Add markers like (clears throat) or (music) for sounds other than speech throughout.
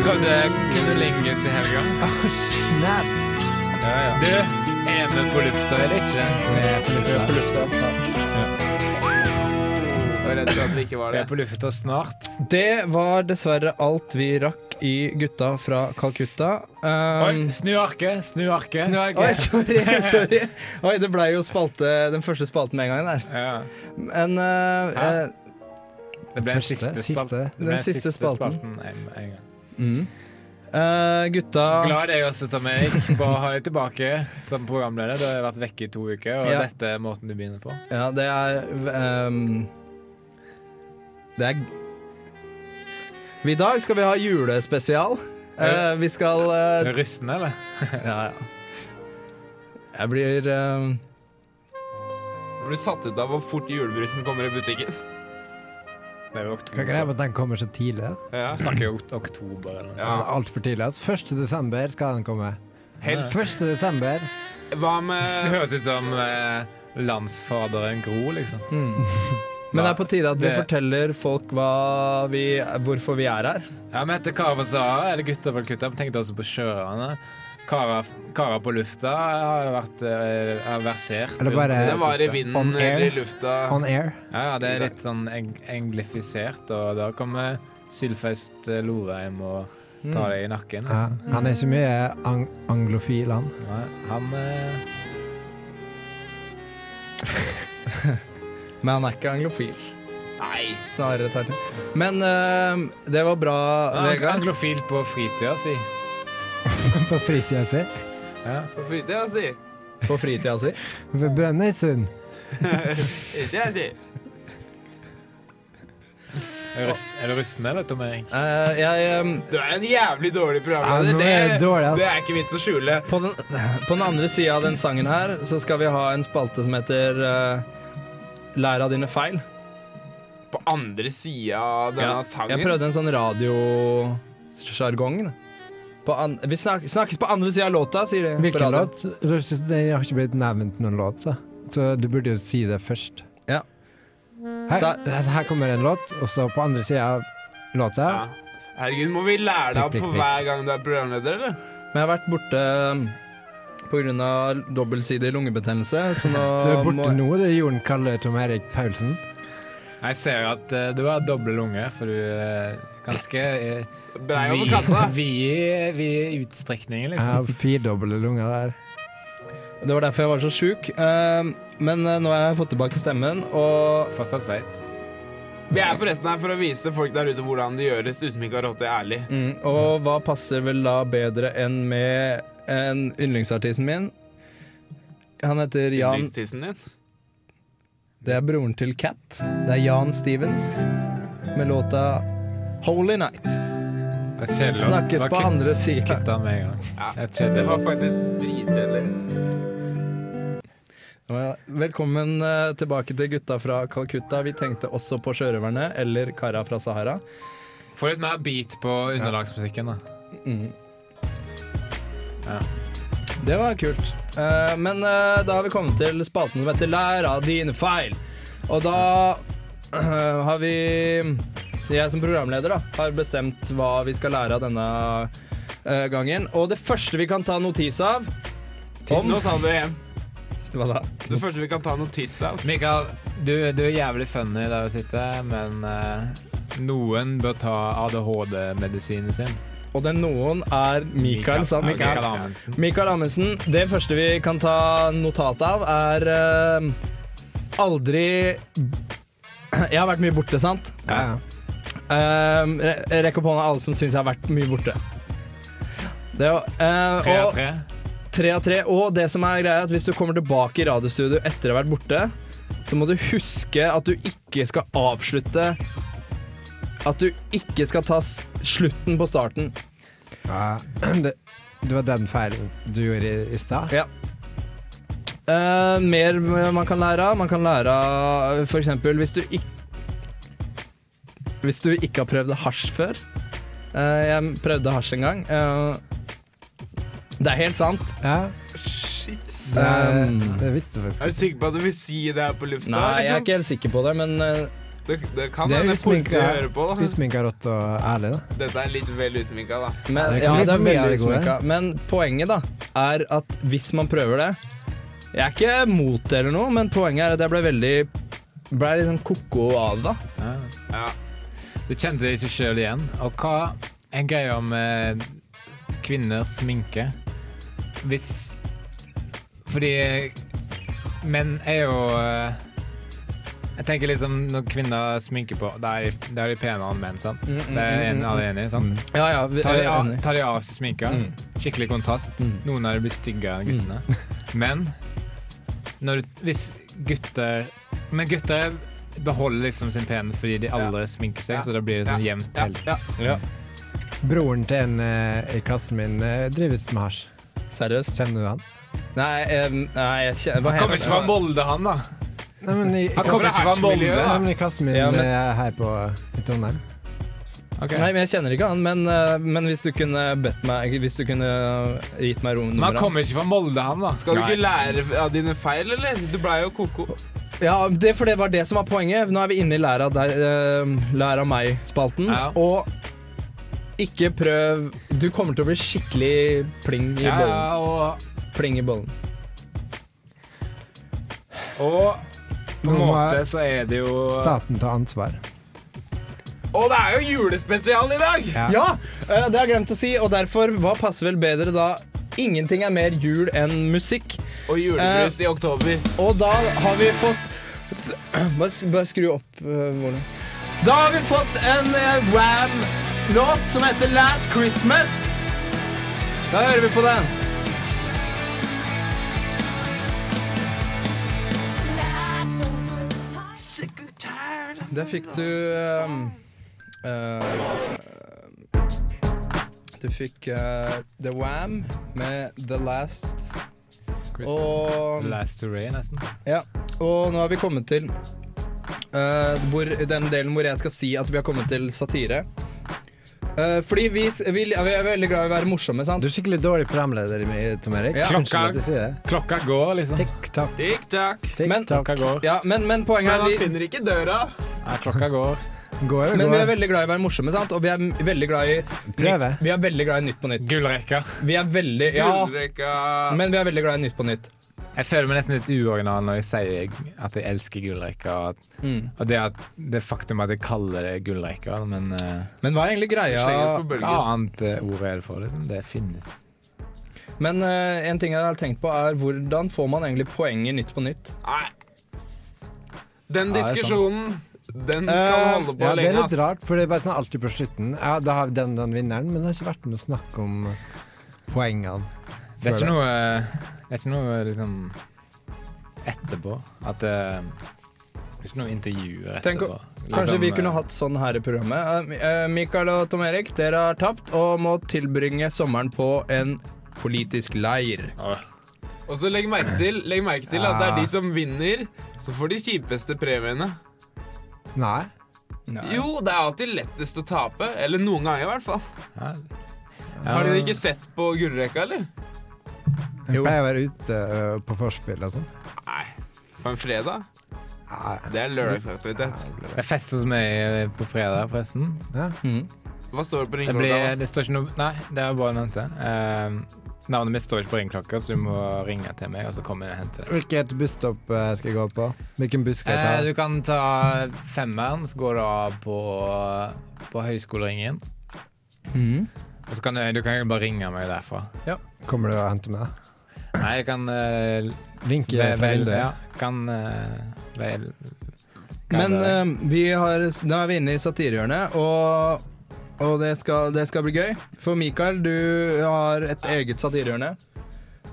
Prøvde kundelingis i helga. (laughs) Snap! Ja, ja. Du, er vi på lufta eller ikke? Vi er på lufta. på lufta snart. Jeg var redd for at vi ikke var Vi er på lufta snart. Det var dessverre alt vi rakk i Gutta fra Calcutta. Oi, Um, snu arket, snu arket. Oi, sorry, (laughs) sorry. Oi, det ble jo spalte, den første spalten med en gang der. Ja. Men uh, eh, Det ble den siste, siste. spalten. Den ble den siste spalten. en, en gang. mm. Uh, Gutta Glad jeg også, Tom Erik. Bare å ha deg tilbake som programleder. Du har vært vekke i to uker, og Ja. dette er måten du begynner på. Ja, det er um, Det er I dag skal vi ha julespesial. Uh, vi skal uh, eh, eller? (laughs) Ja, ja. Jeg blir uh, Blir du satt ut av hvor fort julebrusen kommer i butikken? Det er jo Hva er greia oktober. med at den kommer så tidlig? Ja. Vi snakker jo ok- oktober eller noe. Ja. Ja. Altfor tidlig. Altså. 1. desember skal den komme. Helst. 1. desember. Hva med Det høres ut som eh, landsfaderen Gro, liksom. mm. (laughs) Men det er på tide at vi Det- forteller folk hva vi, hvorfor vi er her. Ja, Vi heter Kara Sahara, eller Gutta fra Kutta. Vi tenkte også på sjøørene. Kara, Kara på lufta har vært eh, har versert. Eller bare- rundt Det var i vinden On air. eller i lufta. On air. Ja, ja, det er litt sånn eng englifisert, og da kommer Sylfest eh, Lorheim og Mm. tar deg i nakken. Ja. Liksom. Han er ikke mye ang anglofil, han. Ja, han eh, (laughs) Men han er ikke anglofil. Nei. Snarere tvert imot. Men eh, det var bra, er Vegard. anglofil på fritida si. (laughs) På fritida si. Ja. På fritida si. På fritida si. Ved Brønnøysund. (laughs) Fritida si. Er, du er rusten, eller, Tom Erik? Eh, jeg um, Du er en jævlig dårlig Ja, programleder. nå det, dårlig, det er ikke vits å skjule. på, den, på den andre sida av den sangen her så skal vi ha en spalte som heter eh, Lær av dine feil. På andre sida av denne Ja, sangen. Jeg prøvde en sånn radiosjargong. På Vi snak snakkes på andre sida av låta, sier de. Hvilken låt? Det har ikke blitt nevnt noen låt, så. så du burde jo si det først. Ja. Her, altså, her kommer en låt, og så på andre sida av låta Ja. Herregud, må vi lære deg opp for hver gang du er programleder, eller? Men jeg har vært borte av dobbeltsidig lungebetennelse, så (laughs) nå Du er borte må nå, det er Jon Kalle Tom Erik Paulsen. Jeg ser at uh, du har doble lunger, for du er ganske uh, Brei over kassa. Vid utstrekninger, Jeg liksom. har firedoble lunger der. Det var derfor jeg var så sjuk. Uh, men uh, nå har jeg fått tilbake stemmen, og Fortsatt feit. Vi er forresten her for å vise folk der ute hvordan det gjøres uten som ikke har ærlig. Mm, og hva passer vel da bedre enn med en yndlingsartisten min? Han heter Jan Yndlingstissen din. Det er broren til Cat. Det er Jan Stevens med låta Holy Night. Det er kjedelig. Snakkes på andre sida. Kutta med en gang. Ja, Det det var faktisk dritkjedelig. Velkommen eh, tilbake til gutta fra Calcutta. Vi tenkte også på Sjørøverne eller Kara fra Sahara. Få litt mer beat på underlagsmusikken, da. Mm. Ja. Det var kult. Eh, men eh, da har vi kommet til spalten som heter Lær av dine feil. Og da eh, har vi Jeg som programleder da har bestemt hva vi skal lære av denne eh, gangen. Og det første vi kan ta notis av om Nå sa du det igjen. Hva da? Det første vi kan ta notis av. Mikael, du, du er jævlig funny der du sitter, men eh, noen bør ta ADHD-medisinen sin. Og den noen er Mikael, sant? Mikael Amundsen. Mikael Amundsen. Det første vi kan ta notat av, er uh, aldri (clears throat) Jeg har vært mye borte, sant? Ja. Uh, rekk opp hånda alle som syns jeg har vært mye borte. Det var, eh, Tre av tre. tre av tre. Og det som er greia, er at hvis du kommer tilbake i radiostudio etter å ha vært borte, så må du huske at du ikke skal avslutte At du ikke skal ta slutten på starten. Ja. (clears throat) Det, det var den feilen du gjorde i, i stad? Ja. Uh, mer man kan lære av. Man kan lære av for eksempel hvis du ikke Hvis du ikke har prøvd hasj før. Uh, jeg prøvde hasj en gang. Uh, det er helt sant. Ja. Det, Um, det visste jeg Er du sikker på at du vil si det her på lufta? Nei, jeg er liksom? ikke helt sikker på det, men det, det kan Det er hende politiet hører på. da Usminka rått og ærlig, da. Dette er litt vel usminka, da. Men, Det er ja, det er veldig usminka. Men poenget da er at hvis man prøver det Jeg er ikke mot det eller noe, men poenget er at jeg ble veldig Ble litt sånn ko-ko av det. da. Ja. Ja. Du kjente deg ikke sjøl igjen. Og hva er greia med kvinners sminke? Hvis Fordi menn er jo eh, Jeg tenker liksom når kvinner sminker på, da er de, da er de penere enn menn. sant? Mm, mm, Det er en, mm, alle enige i, sant? Ja, ja, vi, Tar de, av, tar de av seg sminka, Mm. skikkelig kontrast. Mm. Noen av dem blir styggere enn guttene. (laughs) Men når hvis gutter Men gutter beholder liksom sin penhet fordi de aldri sminker seg, Ja. så da blir det sånn Ja. jevnt Ja, helt. ja. Ja, Broren til en uh, i klassen min uh, drives med hasj. seriøst. Kjenner du han? Nei, um, nei jeg kjenner Han kommer ikke fra Molde, han, da. Nei, men i, Han kommer ikke fra Molde. Nei, men i klassen min Ja, men- eh, her på i Trondheim. Nei, men Jeg kjenner ikke han, men, eh, men hvis du kunne bedt meg Hvis du kunne gitt meg Men han kommer ikke fra Molde, han, da. Skal du ikke lære av dine feil, eller? Du blei jo koko. Ja, det, for det var det som var poenget. Nå er vi inne i lær av, deg, eh, lær av meg-spalten. Ja. Og ikke prøv Du kommer til å bli skikkelig pling i Ja, bollen. og, Pling i bollen. og på en måte så er det jo Staten tar ansvar. Og det er jo julespesial i dag! Ja. Ja, eh, det har jeg glemt å si, og derfor hva passer vel bedre da? Ingenting er mer jul enn musikk. Og julebrus i oktober. Og da har vi fått (clears throat) Bare, bare skru opp uh. Da har vi fått en uh, Wam-låt som heter Last Christmas. Da hører vi på den. Der fikk du uh, uh, Du fikk uh, The Wam med The Last Og Last to Ray, nesten. ja, og nå har vi kommet til eh, hvor, den delen hvor jeg skal si at vi har kommet til satire. Eh, fordi vi, vi, vi er veldig glad i å være morsomme, sant? Du er skikkelig dårlig programleder, Tom Erik. Ja. Unnskyld at jeg sier det. Klokka går, liksom. Tikk-takk, Tikk-takk. Men-. Klokka går. Ja, men, men poenget Men er han vi, finner ikke døra. Ja, klokka går. Går det, men vi går er veldig glad i å være morsomme, sant? Og vi er veldig glad i Prøve. Vi er veldig glad i Nytt på Nytt. Gullrekka. Vi er veldig Ja, Gullrekka. men vi er veldig glad i Nytt på Nytt. Jeg føler meg nesten litt uoriginal når jeg sier at jeg elsker gullreker. Og, Mm. og det, at, det faktum at jeg kaller det gullreker, men uh, Men hva er egentlig greia? Hva annet uh, ord er det for? Liksom? Det finnes. Men uh, en ting jeg har tenkt på, er hvordan får man egentlig poenget Nytt på Nytt? Nei. Den diskusjonen, den kan holde på Ja, det er lenge, litt rart, for det er bare sånn alltid på slutten. Ja, da har vi den, den vinneren, men det har ikke vært noe snakk om poengene. Det er ikke noe, det er ikke noe liksom etterpå. At eh, Det er ikke noe intervjuer Tenk etterpå. å- Kanskje vi kunne hatt sånn her i programmet. Eh, Mikael og Tom Erik, dere har tapt og må tilbringe sommeren på en politisk leir. Og så legg merke til, legg merke til at det er de som vinner, som får de kjipeste premiene. Nei. Jo, det er alltid lettest å tape. Eller noen ganger, i hvert fall. ja. Har dere ikke sett på gullrekka, eller? Jeg Jo. pleier å være ute uh, på forspill og sånn. Nei. På en fredag? Nei. Det er lørdagsaktivitet. Det er fest hos meg eh, på fredag, forresten. Ja. Mm. Hva står det på Det, ringeklokka? det står ikke noe Nei, det er bare nevnt det. Uh, navnet mitt står ikke på ringeklokka, så du må ringe til meg, og så kommer jeg og henter det. Hvilket busstopp skal jeg gå på? Hvilken buss skal jeg ta? ta? du kan ta femmeren, så går du av på, på Høyskoleringen. Mm. Og så kan du, du kan jo bare ringe meg derfra. Ja. Kommer du og henter meg? Nei, jeg kan uh, Vinke fra vinduet? ja, kan uh, vel Men eh, vi har, da er vi inne i satirehjørnet, og, og det, skal, det skal bli gøy. For Mikael, du har et eget satirehjørne.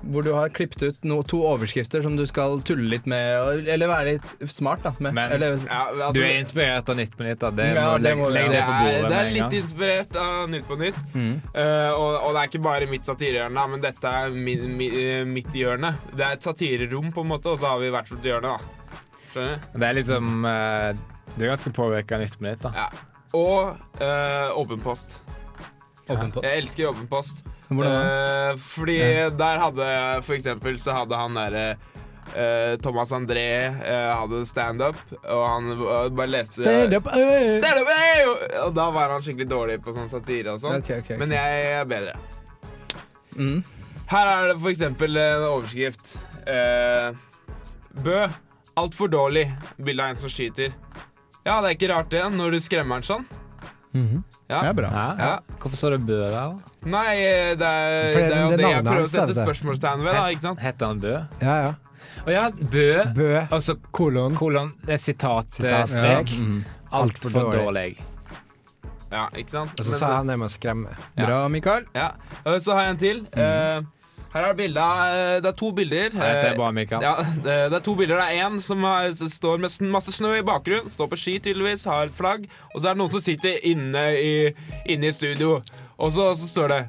Hvor du har klippet ut no, to overskrifter som du skal tulle litt med, eller være litt smart da, med. Men- eller, Ja, altså, Du er inspirert av Nytt på Nytt, da. Det Ja, må, det må- legge det det er, det er litt gang. inspirert av Nytt på Nytt. mm. Uh, og, og det er ikke bare mitt satirehjørne, men dette er mi, mi, eh, mitt hjørne. Det er et satirerom, på en måte, og så har vi hvert vårt hjørne. da Skjønner du? Det er liksom uh, Du er ganske påvirka av Nytt på Nytt, da. Ja. Og uh, Åpen post. Åpen post. Jeg elsker Åpen post. Eh, fordi der hadde For eksempel så hadde han derre eh, Thomas André eh, hadde standup, og han eh, bare leste Stand up! øh. Stand up! Og da var han skikkelig dårlig på sånn satire og sånn. okay, okay, okay. Men jeg er bedre. Mm. Her er det for eksempel en overskrift. Eh, Bø. Altfor dårlig. Bilde av en som skyter. Ja, det er ikke rart det, når du skremmer han sånn. Mhm. Ja. Det er bra. Ja. Ja. Hvorfor står det Bø der? da? Nei, det er, det det- er jo det det jeg prøver å sette spørsmålstegn ved, da, ikke sant? Heter han Bø? Ja, ja. Og ja, Bø. Bø, altså kolon. kolon, det er sitat, Sitat, eh, strek. Mm. Altfor alt dårlig. Ja, ikke sant? Og så sa han det med å skremme. Ja. Bra, Mikael. Ja, og Så har jeg en til. Eh, her er det bilde av eh, Det er to bilder. Dette er bare Mikael. Ja, det, det er to bilder. Det er en som har, står med masse snø i bakgrunnen. Står på ski, tydeligvis. Har et flagg. Og så er det noen som sitter inne i, inne i studio. Og så, så står det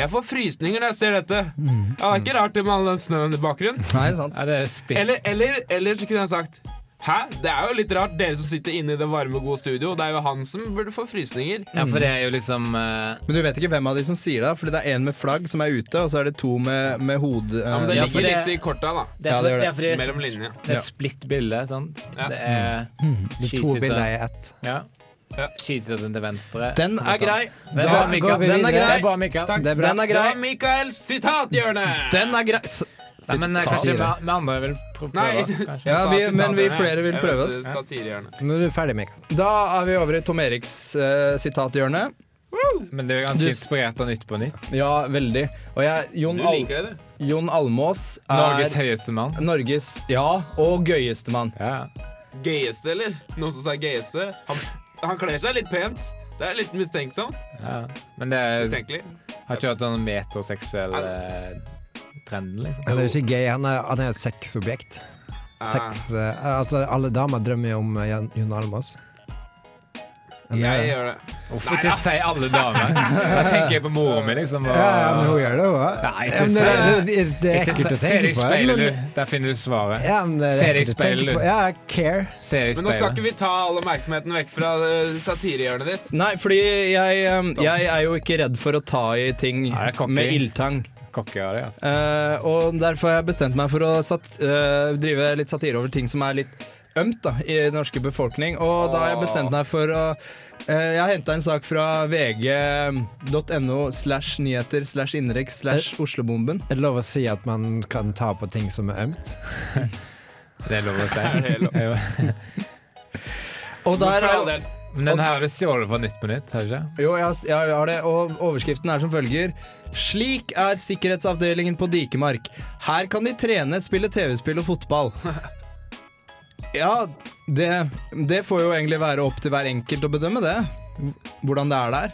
Jeg får frysninger når jeg ser dette. Ja, Det er ikke rart det med all den snøen i bakgrunnen. Nei, sant. Ja, det er. Eller, eller, eller så kunne jeg sagt Hæ? Det er jo litt rart, dere som sitter inne i det varme, gode studio. Det er jo han som burde få frysninger. Ja, for det er jo liksom uh... Men du vet ikke hvem av de som sier det, Fordi det er en med flagg som er ute, og så er det to med, med hode... Ja, men det Ja, ligger det- litt i korta, da. Det er, Ja, det gjør det det. Mellom linjene. det er splitt bilde. Sant? Ja. Det er Det er to skisitter. bilder i ett. Ja. Ja. Skisitteren til venstre. Den er grei. Det Da går vi Den er grei. Det er bra, Mikael. Takk. Det er bra. Den er grei. sitathjørne! Den er grei. Nei, men eh, kanskje vi, andre vil prøve, Nei. kanskje. Ja, vi, men vi flere vil prøve oss. Satirehjørne. Nå er du ferdig, Mikael. Da er vi over i Tom Eriks eh, sitathjørne. Men det er jo ganske inspirert av Nytt på Nytt. Ja, veldig. Og jeg, Jon, Du Al liker det, du. Jon Almås er Norges høyeste mann. Norges Ja, og gøyeste mann. Ja. Gayeste, eller? Noen som sa gayeste? Han, han kler seg litt pent. Det er litt mistenksomt. ja. Men det er, Mistenkelig. har ikke vært sånn metoseksuelle eh, trend, liksom. Han er ikke gay, han er, han er sexobjekt. Ah. Sex eh, Altså, alle damer drømmer jo om eh, Jon Jon Almaas. Jeg det. gjør det. Hvorfor ikke si alle damer. Da tenker jeg på mora mi, liksom. Og, Ja, ja, men hun gjør det òg. Nei, ikke det, det. det, det, det er Ikke ekkelt å se deg tenke i på. speilet, men- du. Der finner du svaret. Ja, men det er Se deg i ekkelt å tenke speilet, på. du. Ja, care. Se deg i Men nå skal ikke speilet. vi ta all oppmerksomheten vekk fra uh, satirehjørnet ditt. Nei, fordi jeg, eh, jeg er jo ikke redd for å ta i ting Nei, det er cocky. med ildtang. Kokke av det, altså. Uh, og derfor har jeg bestemt meg for å sat uh, drive litt satire over ting som er litt ømt da, i den norske befolkning. Og da har jeg bestemt meg for å eh, Jeg har henta en sak fra vg.no slash nyheter slash innenriks slash Oslobomben. Er det lov å si at man kan ta på ting som er ømt? (laughs) Det er lov å si. Det er helt lov. (laughs) Og der er. Men den her har du stjålet fra Nytt på Nytt, har du ikke? jo, jeg, har- jeg har det, og overskriften er som følger. Slik er sikkerhetsavdelingen på Dikemark. Her kan de trene, spille TV-spill og fotball. (laughs) Ja, det, det får jo egentlig være opp til hver enkelt å bedømme det. Hvordan det er der.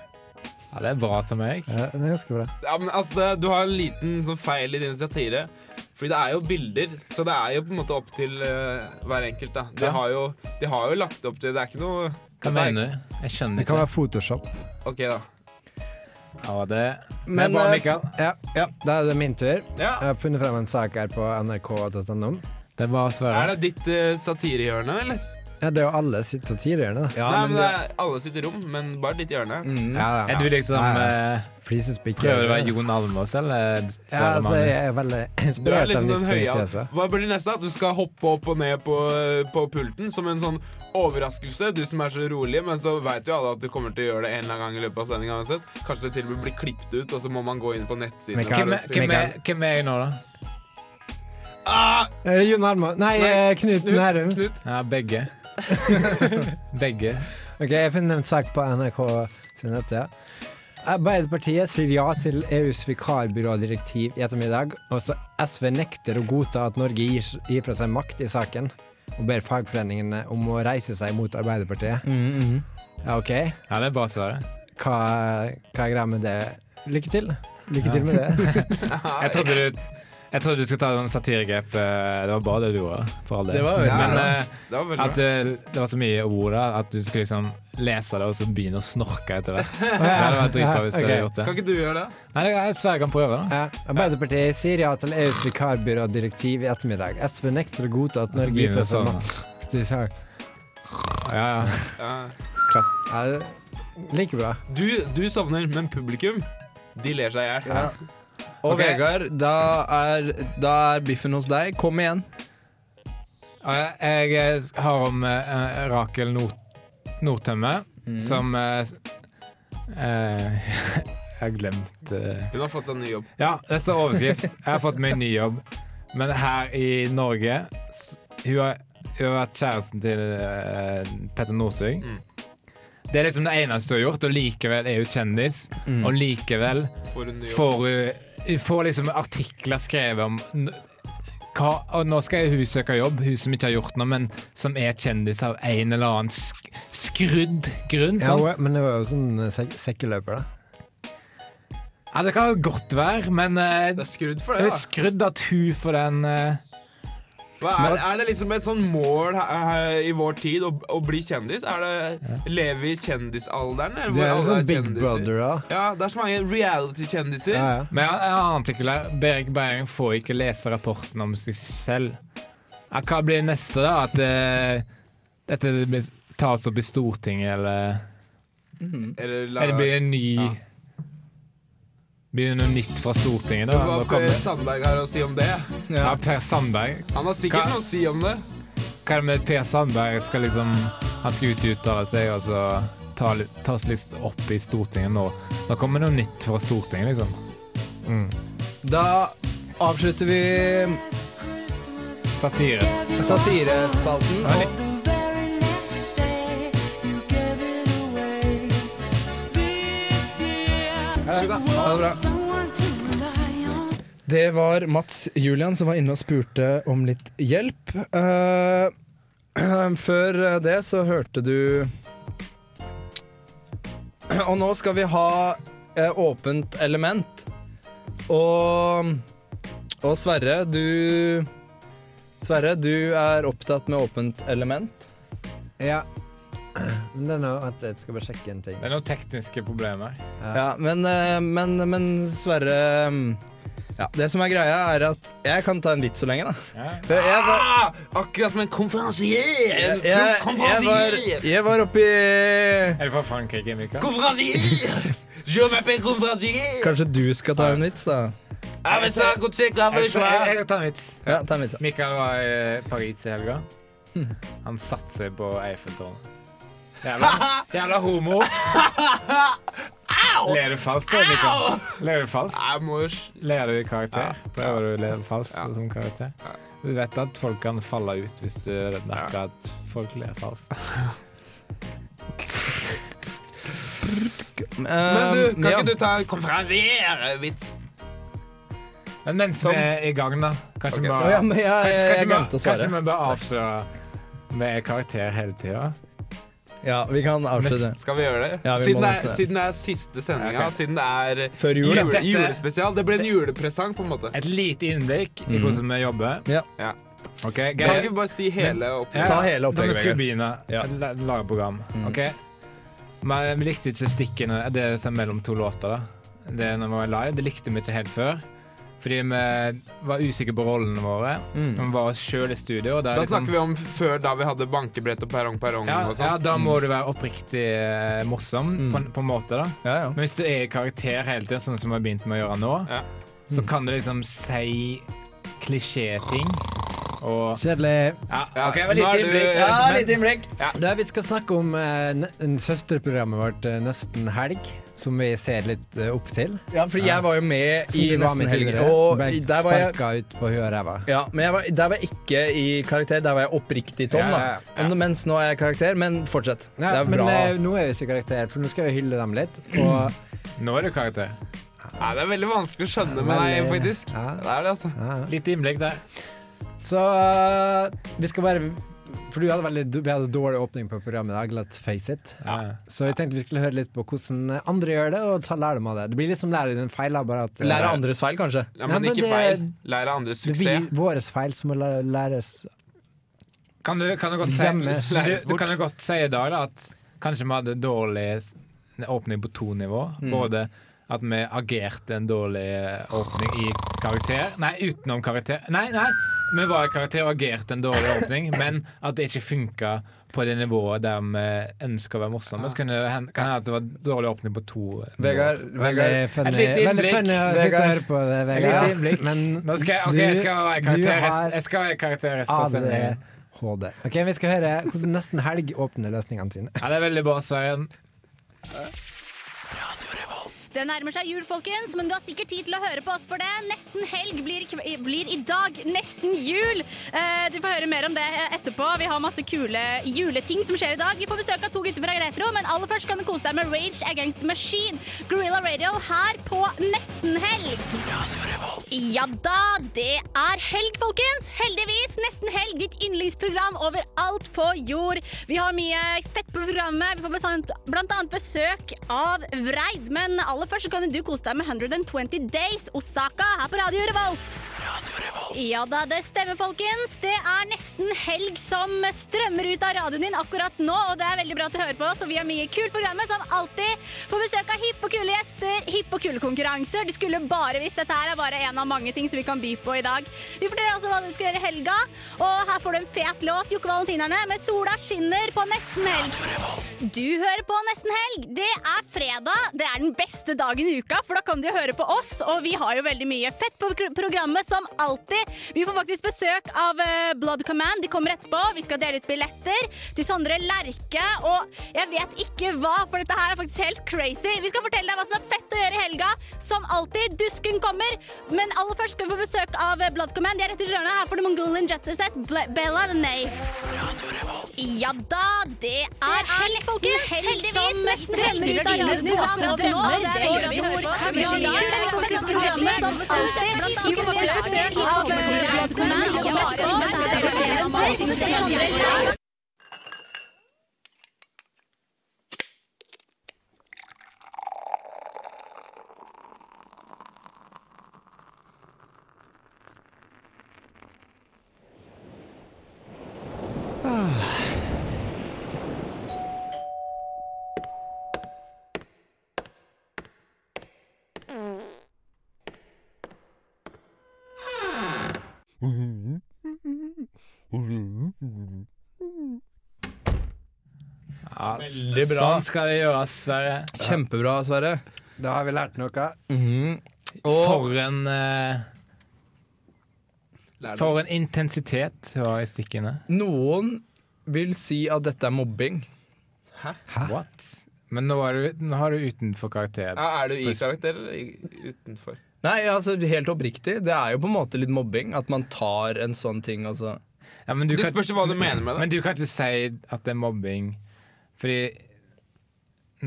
Ja, det er bra til meg. Ja, det er ganske bra. Ja, men altså, det, du har en liten sånn feil i din satire. Fordi det er jo bilder, så det er jo på en måte opp til uh, hver enkelt. da De, Ja. har jo, de har jo lagt opp til Det er ikke noe Hva det er- mener du? Jeg skjønner Det kan ikke. være Photoshop. Ok, da. Ja, det, Men, Men, er eh, Mikael. Ja, Ja. Da er det min tur. Ja. Jeg har funnet frem en sak her på nrk.no. Det bra Er det ditt uh, satirehjørne, eller? Ja, det er jo alle sitt satirehjørne, da. Ja, Nei, men det er alle sitt rom, men bare ditt hjørne. Mm. Ja, ja, Er du liksom eh, Flisespikker. Prøver du å være Jon Almaas eller Ja, altså, jeg Magnus? er veldig (clears throat) Du er inspirert liksom den høye Nytt. altså. Hva blir det neste? At du skal hoppe opp og ned på, på pulten som en sånn overraskelse? Du som er så rolig, men så veit jo alle at du kommer til å gjøre det en eller annen gang i løpet av sendinga uansett. Kanskje det til og med blir klippet ut, og så må man gå inn på nettsiden. Mikael, Hvem er, hvem, er, hvem er jeg nå, da? Ah! Eh, Jon Almaas Nei, Nei, eh, Knut Knut, Nærum. Knut. Ja, begge. (laughs) begge. Ok, Jeg finner en sak på NRK sin nettside. Arbeiderpartiet sier ja til EUs vikarbyrådirektiv i ettermiddag. Også SV nekter å godta at Norge gir, fra seg makt i saken, og ber fagforeningene om å reise seg mot Arbeiderpartiet. Mm, mm. Ja, OK. Ja, det er bra svaret. Hva, hva er greia med det? Lykke til. Lykke til med det. (laughs) Jeg trodde du jeg trodde du skulle ta en satiregrep. eh, Det var bra det du gjorde. For all del. Det var veldig Men bra. eh, Det var veldig at du, det var så mye ord der at du skulle liksom lese det og så begynne å snorke etter hvert. (laughs) Det hadde vært dritbra hvis du okay. hadde gjort det. Kan ikke du gjøre det? Nei, det er Sverre kan prøve, da. Ja, Arbeiderpartiet sier ja til EUs vikarbyrådirektiv i ettermiddag. SV nekter å godta at Norge gir det seg sånn. makt i ja. Ja. Klass. Ja, Like bra. Du, du sovner, men publikum, de ler seg i hjel. Ja. Og Ok. Vegard, da er, da er biffen hos deg. Kom igjen. Jeg, eh, har om eh, Rakel Nord Nordtømme, Mm. som eh, eh, (laughs) Jeg har glemt eh. Hun har fått en ny jobb. Ja, det står overskrift. Jeg har fått meg ny jobb. Men her i Norge s- Hun har, hun har vært kjæresten til eh, Petter Northug. Mm. Det er liksom det eneste hun har gjort, og likevel er hun kjendis. Mm. Og likevel Får hun ny jobb. får hun Hun får liksom artikler skrevet om hva, og nå skal hun søke jobb, hun som ikke har gjort noe, men som er kjendis av en eller annen sk skrudd grunn. Ja, sant? hun- men det var jo sånn eh, sek sekkeløper, da. Ja, det kan godt være, men uh, Det er skrudd for det da. skrudd at hun får den Hva er, er det liksom et sånn mål i vår tid å, å bli kjendis? Er det, ja. Leve i kjendisalderen? eller Det er liksom sånn Big kjendiser? Brother, da. Ja, det er så mange reality-kjendiser. Ja, ja. Men jeg har en annen artikkel her. Berit Behring får ikke lese rapporten om seg selv. Hva blir neste, da? At uh, dette tas opp i Stortinget, eller Eller la, Eller blir det en ny Ja. Det noe nytt fra Stortinget, da? Hva Per Sandberg har å si om det? ja, Per Sandberg. Han har sikkert Hva- noe å si om det. Hva er det med Per Sandberg? Skal liksom, han skal ut og uttale seg, og så ta, litt- tas litt opp i Stortinget nå. Nå kommer noe nytt fra Stortinget, liksom. Mm. Da avslutter vi Satire. satirespalten. Og Ja, det var bra. Det var Mats Julian som var inne og spurte om litt hjelp. Uh, (clears throat) før det så hørte du (clears throat) Og nå skal vi ha eh, åpent element. Og, og Sverre, du Sverre, du er opptatt med åpent element. Ja. Men det er noe, vent litt, skal bare sjekke en ting. Det er noen tekniske problemer. Ja, men, eh, men, men Sverre mm, ja, Det som er greia, er at jeg kan ta en vits så lenge, da. Ja. For Jeg var, Ah, akkurat som en konferansier! jeg, En jeg, jeg var, konferansier! jeg var oppi Er det fra Frankrike, Mikael? Konferansier! Je m'appelle konferansier! Kanskje du skal ta en vits, da? Avec ça, côté Jeg, grave jeg, jeg tar en vits. Ja, ta en vits. da. Mikael var i Paris i helga. Han satte seg på Eiffeltårnet. Jævla, jævla homo. Ler du falskt, da, Mikael? Ler du falskt? Jeg må jo s- Ler du i karakter? Prøver du å le falskt Ja. som karakter? Ja. Du vet at folk kan falle ut hvis du merker at folk ler falskt. Men du, kan Um, ja. ikke du ta en konferansiervits? Men mens vi er i gang, da Kanskje vi bare ja, men jeg, Kanskje, jeg, kanskje, glemte å vi- kanskje vi bør avsløre med karakter hele tida? Ja, vi kan avslutte. Skal vi gjøre det? Ja, vi siden, må det er, siden det er siste sendinga, Ok. siden det er Før jul. jule, Dette- julespesial. Det ble en julepresang, på en måte. Et lite innblikk i Mhm. hvordan vi jobber. Ja. Ja. Okay, Kan ikke bare si hele opplegget? Ja, Ta hele Da opplegget, vi skulle begynne Ja. la- lage program. Mm. OK? Men vi likte ikke stikkene Det som er mellom to låter. da Det når vi var live, det likte vi ikke helt før. Fordi vi var usikre på rollene våre. Mm. Vi var oss sjøl i studio. Da liksom, snakker vi om før da vi hadde bankebrett og perrong perrong ja, og ja, da må du være oppriktig eh, morsom, Mm. på, på en måte. da Ja, ja. Men hvis du er i karakter hele tiden, sånn som vi har begynt med å gjøre nå, Ja. så Mm. kan du liksom si klisjéting og Kjedelig. Ja, Ja, OK, var litt innblikk. Ja, litt innblikk. Da vi skal snakke om uh, søsterprogrammet vårt uh, Nesten helg, som vi ser litt uh, opp til. Ja, fordi jeg var jo med Som i Nesten helg. Og Ble der var jeg sparka ut på huet og ræva. ja, men jeg var, der var jeg ikke i karakter, der var jeg oppriktig Tom. Ja, da ja, Men, Mens nå er jeg karakter, men fortsett. Det er men bra. eh, nå er vi ikke i karakter, for nå skal vi hylle dem litt. Og Nå er du karakter. Nei, det er veldig vanskelig å skjønne med deg, faktisk. Ja. Det er det, altså. ja. Litt innblikk der. Så eh, vi skal bare For du hadde veldig vi hadde dårlig åpning på programmet i dag, let's face it. Ja. Så jeg tenkte vi skulle høre litt på hvordan andre gjør det, og ta lærdom av det. Det blir litt som lære din feil, bare at eh, Lære andres feil, kanskje. Ja, Nei, men men ikke det- feil. Lære andres Det blir suksess. våre feil som må læres Kan du, kan du godt si du, (laughs) du kan jo godt si i dag da, at kanskje vi hadde dårlig åpning på to nivå. Mm. Både at vi agerte en dårlig åpning i karakter. Nei, utenom karakter. Nei, nei, vi var i karakter og agerte en dårlig åpning, (laughs) men at det ikke funka på det nivået der vi ønsker å være morsomme. Så kan det hende at det var dårlig åpning på to Vegard, Vegard funny, Et lite innblikk. Vegard. på det, Et lite Vegard. innblikk. Men Nå skal jeg, jeg skal være en karakter resten. ADHD. Ok, Vi skal høre hvordan Nesten Helg åpner løsningene sine. Ja, det er veldig bra, Sverre. Det nærmer seg jul, folkens, men du har sikkert tid til å høre på oss for det. Nesten helg blir, blir i dag nesten jul. Eh, du får høre mer om det etterpå. Vi har masse kule juleting som skjer i dag. Vi får besøk av to gutter fra Retro, men aller først kan du kose deg med Rage Against the Machine. Gorilla Radio her på Nesten helg. Ja da, det er helg, folkens. Heldigvis. Nesten helg, ditt yndlingsprogram overalt på jord. Vi har mye fett på programmet. Vi får blant annet besøk av Vreid. Men aller først så kan du kose deg med 120 Days Osaka her på Radio Revolt. Ja da, det stemmer, folkens. Det er nesten helg som strømmer ut av radioen din akkurat nå, og det er veldig bra at du hører på oss, og vi har mye kult programmet som alltid. Får besøk av hippe og kule gjester, hippe og kule konkurranser. Du skulle bare visst dette her er bare en av mange ting som vi kan by på i dag. Vi forteller altså hva du skal gjøre i helga, og her får du en fet låt, Jokke Valentinerne, med Sola skinner på nesten helg. Du hører på Nesten helg. Det er fredag. Det er den beste dagen i uka, for da kan de høre på oss. Og vi har jo veldig mye fett på programmet, som alltid. Vi får faktisk besøk av eh, Blood Command. De kommer etterpå. Vi skal dele ut billetter til Sondre Lerche. Og jeg vet ikke hva, for dette her er faktisk helt crazy. Vi skal fortelle deg hva som er fett å gjøre i helga. Som alltid. Dusken kommer. Men aller først skal vi få besøk av eh, Blood Command. De er rett i hjørnet. Her får du Mongolian Jetterset, Bella Nei. Ja da, det er helg, folkens. Heldigvis. Nesten strømmer ut av radioen nå. Det gjør vi. Vi har faktisk programmet som alltid. Vi får besøk av Blood Command. Ja, Veldig bra. Sånn skal det gjøres, Sverre. Kjempebra, Sverre. Da har vi lært noe. Mhm. Og For en eh, For en intensitet du har i stikkene. noen vil si at dette er mobbing. What? Men nå, er du, nå har du utenfor karakter. Ja, er du i karakter eller utenfor? Nei, altså helt oppriktig. Det er jo på en måte litt mobbing. At man tar en sånn ting og så Ja, men, du du spørs hva du mener med det. men du kan ikke si at det er mobbing. Fordi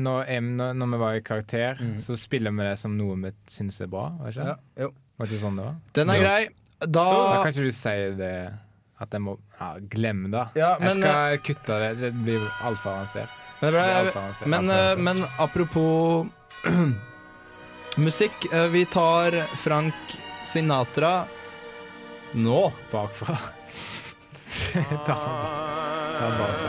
når, jeg, når, når vi var i karakter, så spiller vi det som noe vi syns er bra. Var ikke, ja, jo. var ikke sånn det var? Den er Jo. grei. Da Da kan ikke du si det at jeg må. Ja, glem det. Ja, men, jeg skal kutte det. Det blir altfor avansert. Men, avansert. men, eh, avansert. men apropos (clears throat) musikk. eh, Vi tar Frank Sinatra nå. bakfra. (laughs) ta, ta bakfra.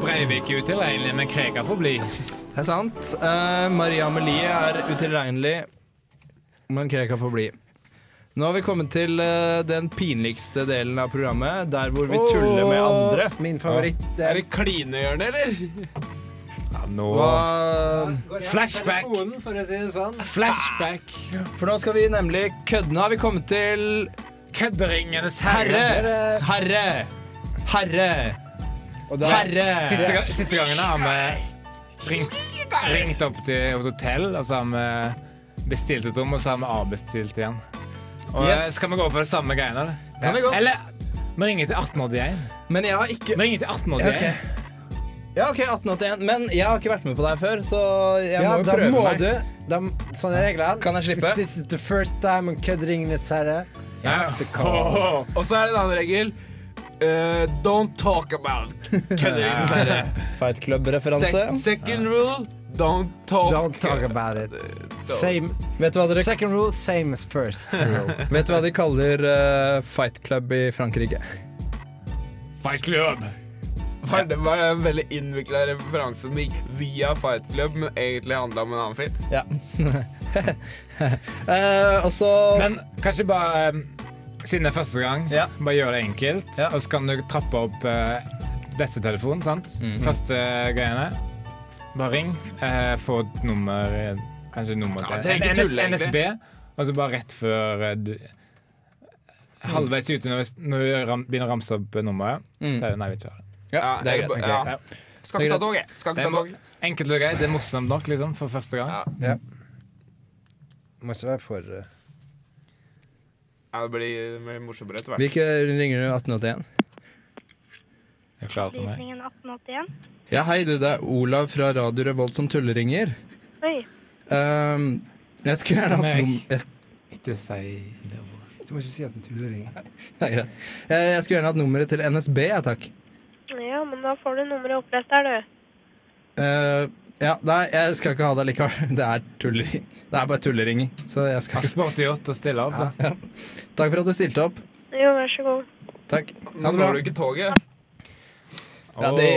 Breivik er utilregnelig, men Krekar får bli. Det er sant. Uh, Maria Amelie er utilregnelig, men Krekar får bli. Nå har vi kommet til uh, den pinligste delen av programmet, der hvor vi tuller med andre. Min favoritt Er er det klinehjørnet, eller? Ja, nå Hva Flashback. for å si det sånn. Flashback. For nå skal vi nemlig kødde. Nå har vi kommet til Kødderingenes Herre! herre. Herre! Herre! Og da, Herre! Siste, ga- siste gangen har vi ringt, ringt opp til et hotell, og så har vi bestilt et rom, og så har vi avbestilt igjen. Og Yes. Skal vi gå for det samme greiene, eller? Kan vi gå. Eller vi ringer til 1881. Men jeg har ikke Vi ringer til 1881. Ok. Ja, OK, 1881. Men jeg har ikke vært med på det her før, så jeg ja, må jo da prøve må meg. du da, Sånn er reglene. Kan jeg slippe? If this is the first time on this, herre, you have to call. Og så er det en annen regel. Eh, don't talk about herre. (laughs) Fight Club-referanse. Se second rule, don't talk Don't talk about it. Same, Vet du hva dere second rule, same as first (laughs) rule. Vet du hva de kaller uh, Fight Club i Frankrike? Fight Club. Var det, var en veldig innvikla referanse som gikk via Fight Club, men egentlig handla om en annen film? Ja. (laughs) uh, også Men kanskje bare eh, Siden det er første gang, Ja. bare gjør det enkelt. Ja. Og så kan du trappe opp uh, telefonen, sant? Mhm. Første greiene. Bare ring. eh, få et nummer eh, Kanskje nummer Ja, til det er ikke tull, egentlig. NSB. Og så bare rett før eh, du Halvveis ute når, når du ram, begynner å ramse opp nummeret, Mm. så er det nei, vi ikke har det. Ja, det er greit. ok. ja. Skal ikke ta toget. Skal ikke ta toget. Enkelt og greit. Det er morsomt nok, liksom, for første gang. Ja. Må ikke være for uh, Ja, det blir mer morsommere etter hvert. Hvilke ringer du 1881? Jeg er klar til meg. Opplysningen 1881. Ja, hei du, det er Olav fra Radio Revolt som tulleringer. Oi. Um, jeg skulle gjerne hatt nummer. Jeg, Ikke si det. Du må ikke si at du tulleringer. det er (laughs) greit. jeg, jeg skulle gjerne hatt nummeret til NSB, ja takk. Ja, men da får du nummeret opplest her, du. Uh, ja, nei, jeg skal ikke ha det likevel. (laughs) Det er tullering. Det er bare tulleringing. Så jeg skal ikke ikke spurt gjort og stille opp, da. Takk for at du stilte opp. Jo, vær så god. Takk. Nå Ha det bra. går du ikke toget. Ja, det,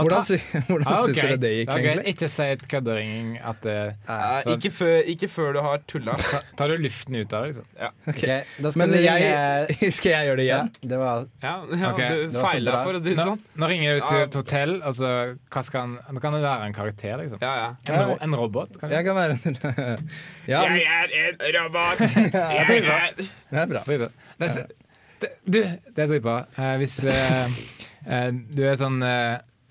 hvordan sy (laughs) hvordan Ja, syns dere det gikk, okay. egentlig? Ikke si et køddering at det uh, ikke, før, ikke før du har tulla. ta, Tar du luften ut av det, liksom? Ok, da skal Men du ringe jeg, (laughs) skal jeg gjøre det ja, igjen? det var Ja, ja du feila, for å si det Nå, sånn. nå ringer du til et hotell, og så hva skal han Nå kan det være en karakter, liksom. Ja, ja. En, ro, en robot. Kan? Jeg kan være en (laughs) Ja, Jeg er en robot. Jeg er det er bra. Det, du, det er dritbra. Uh, hvis uh, uh, du er sånn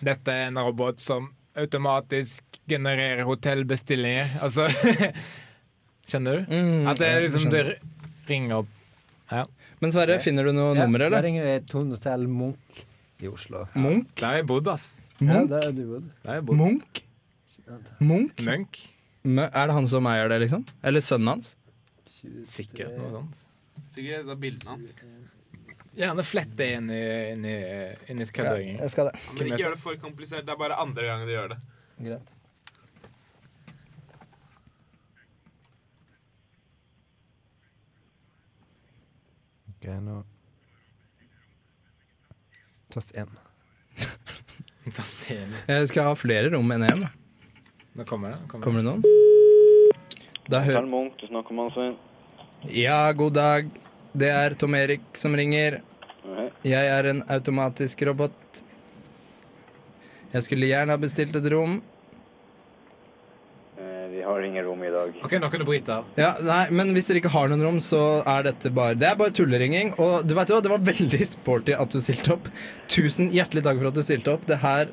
Dette er en robot som automatisk genererer hotellbestillinger. Altså (laughs) Skjønner du? Mm, At det er liksom Du ringer opp Men Sverre, finner du noe ja, nummer, eller? Der ringer vi Tone Hotell Munch i Oslo. Munch? Der har jeg bodd, ass. Ja, Munch? bodd. Der har. Munch? Munch? Munch. Er det han som eier det, liksom? Eller sønnen hans? Sikkert noe sånt. Sikkert det er bildene hans. Gjerne flett det inn i, inn i, inn i jeg skal det. Men ikke gjør det for komplisert. Det er bare andre gangen du gjør det. Greit. Ok, nå Tast én. (laughs) Tast én. Jeg skal ha flere rom enn én. Nå kommer det. Kommer Kommer det noen? Da hører Munch, du snakker med Svein. Ja, god dag. Det er Tom Erik som ringer. Jeg er en automatisk robot. Jeg skulle gjerne ha bestilt et rom. Eh, Vi har ingen rom i dag. OK, nå kan du bryte av. Ja, nei, Men hvis dere ikke har noen rom, så er dette bare Det er bare tulleringing. Og du vet jo, det var veldig sporty at du stilte opp. Tusen hjertelig takk for at du stilte opp. Det her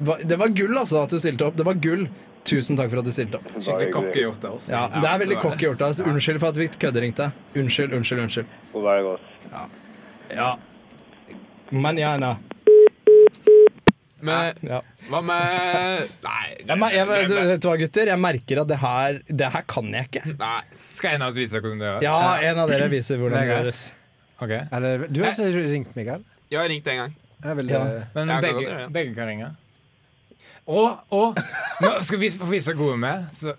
var, Det var gull, altså, at du stilte opp. Det var gull. Tusen takk for at du stilte opp. Skikkelig cocky gjort av oss. Ja, Det er veldig cocky gjort av oss. Unnskyld for at vi kødderingte. Unnskyld, unnskyld, unnskyld. God være godt. Ja. Manjana. Men Ja. hva med Nei. Jeg, mer- jeg, du, vet du hva, gutter? Jeg merker at det her Det her kan jeg ikke. Nei. Skal en av oss vise deg hvordan det gjøres? Ja, en av dere viser hvordan det Vegard. gjøres. Ok. Eller du har også ringt, Mikael. Jeg har ringt en gang. Jeg vil, Ja. eh, Men Jeg kan begge, godt gjøre det. begge kan ringe. Og, og nå skal vi få vise gode er, så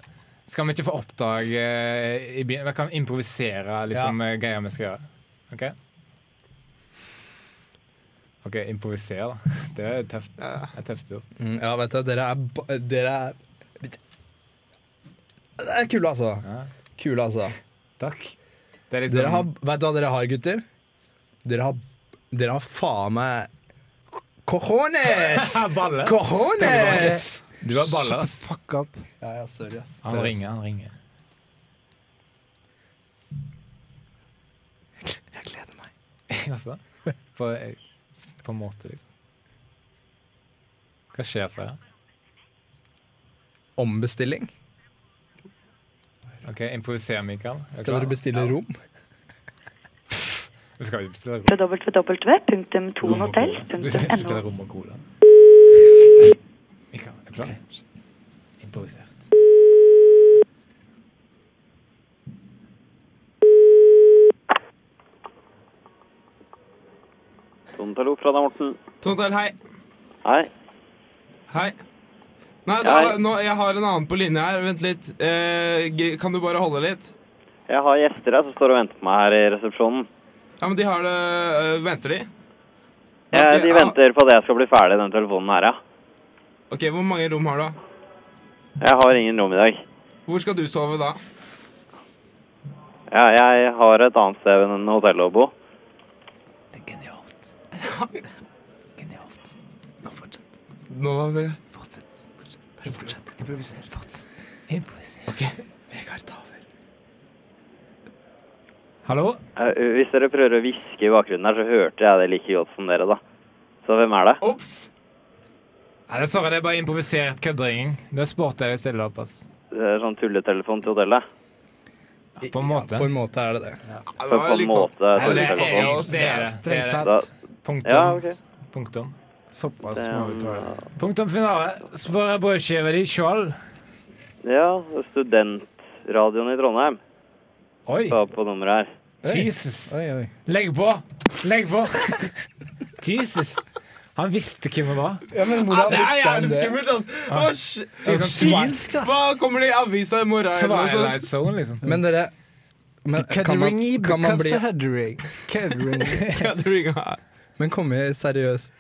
skal vi ikke få oppdrag eh, i begynnelsen. Vi kan improvisere liksom, ja. greier vi skal gjøre. OK? OK, improvisere, da. (laughs) Det er tøft. Det er tøft gjort. Mm, ja, vet du, dere er ba- Dere er Det er kule, altså. Ja. Kule, altså. Takk. Det er liksom Dere har, vet du hva dere har, gutter? Dere har, dere har faen meg Cojones! (laughs) Balle. Cojones! Du har baller, Shut the fuck up. Ja, ja, sorry, ass. Han Sorry, ass. ringer, han ringer. Jeg gleder meg. (laughs) Altså, (laughs) på, på en måte, liksom. Hva skjer, Sverre? Ombestilling. OK, improviser, Mikael. Du Skal dere bestille rom? Vi skal ikke bestille rom. www.tonhotell.no. Bestille rom og cola. Mikael, er du klar? Improvisert. Tontello fra deg, Morten. Tontel, hei. Hei. Hei. Nei, da, Hei. nå, jeg har en annen på linje her. Vent litt. Eh, kan du bare holde litt? Jeg har gjester her som står og venter på meg her i resepsjonen. Ja, men de har det øh, Venter de? Ja, de venter på at jeg skal bli ferdig den telefonen her, ja. Ok, Hvor mange rom har du? Jeg har ingen rom i dag. Hvor skal du sove da? Ja, jeg har et annet sted enn hotellet å bo. Nå fortsett. Nå har vi Hallo? Eh, Hvis dere prøver å hviske i bakgrunnen her, så hørte jeg det like godt som dere, da. Så hvem er det? Ops! Nei, det, sorry, det er bare improvisert køddering. Det spurte jeg deg stille opp. ass. Det er sånn tulletelefon til hotellet. På en måte. På en måte er det det. Ja, det på en måte det, er, tulletelefon. det er det. det, er det. Punktum. ja, okay. Punktum. Såpass må vi tåle. um, Punktum finale. Spør brødskiva di sjøl. ja, studentradioen i Trondheim Oi, Ta på nummeret her. Jesus. Oi, oi. Legg på! Legg på! (laughs) Jesus. Han visste hvem det var. Ja, men Ja, hvordan det er visste han det? skummelt, altså. Er sånn twi- Hva kommer det i avisa i morgen? Twilight Zone, liksom. Men dere men kan, man, kan man bli. (laughs) Ja, ikke- Men kommer vi seriøst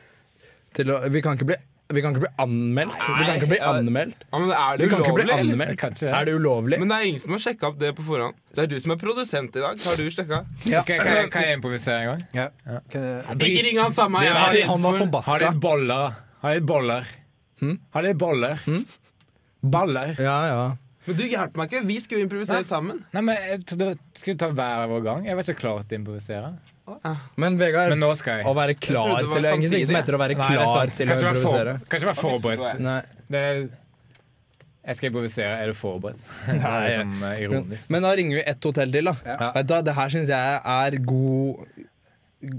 til å Vi kan ikke bli, vi kan ikke bli anmeldt. Vi kan ikke bli anmeldt. Ja, men er Vi det kan ikke bli ulovlig? Kanskje det. Er det ulovlig? Men det er ingen som har sjekka opp det på forhånd. Det er du som er produsent i dag. Har du sjekka? Ok, kan, jeg, kan jeg improvisere en gang? Ja. Ja. Ikke ring han samme. Jeg har de- Han var for Har de boller. Har de boller. Hm? Har de boller. Baller. Ja, ja. Men du hjelper meg ikke. Vi skulle jo improvisere sammen. Nei, men jeg trodde vi skulle ta hver vår gang. Jeg var ikke klar til å improvisere. Men Vegard, Men nå skal jeg. å være klar trodde det var til det er ingenting som samtidig. heter å være Nei, det er klar sant. til å Kanskje være for- improvisere. Kanskje være forberedt. Nei. Det er, jeg skal improvisere. Er du forberedt? (laughs) Det er sånn eh, ironisk. Men da ringer vi ett hotell til, da. Vet du hva, Det her syns jeg er god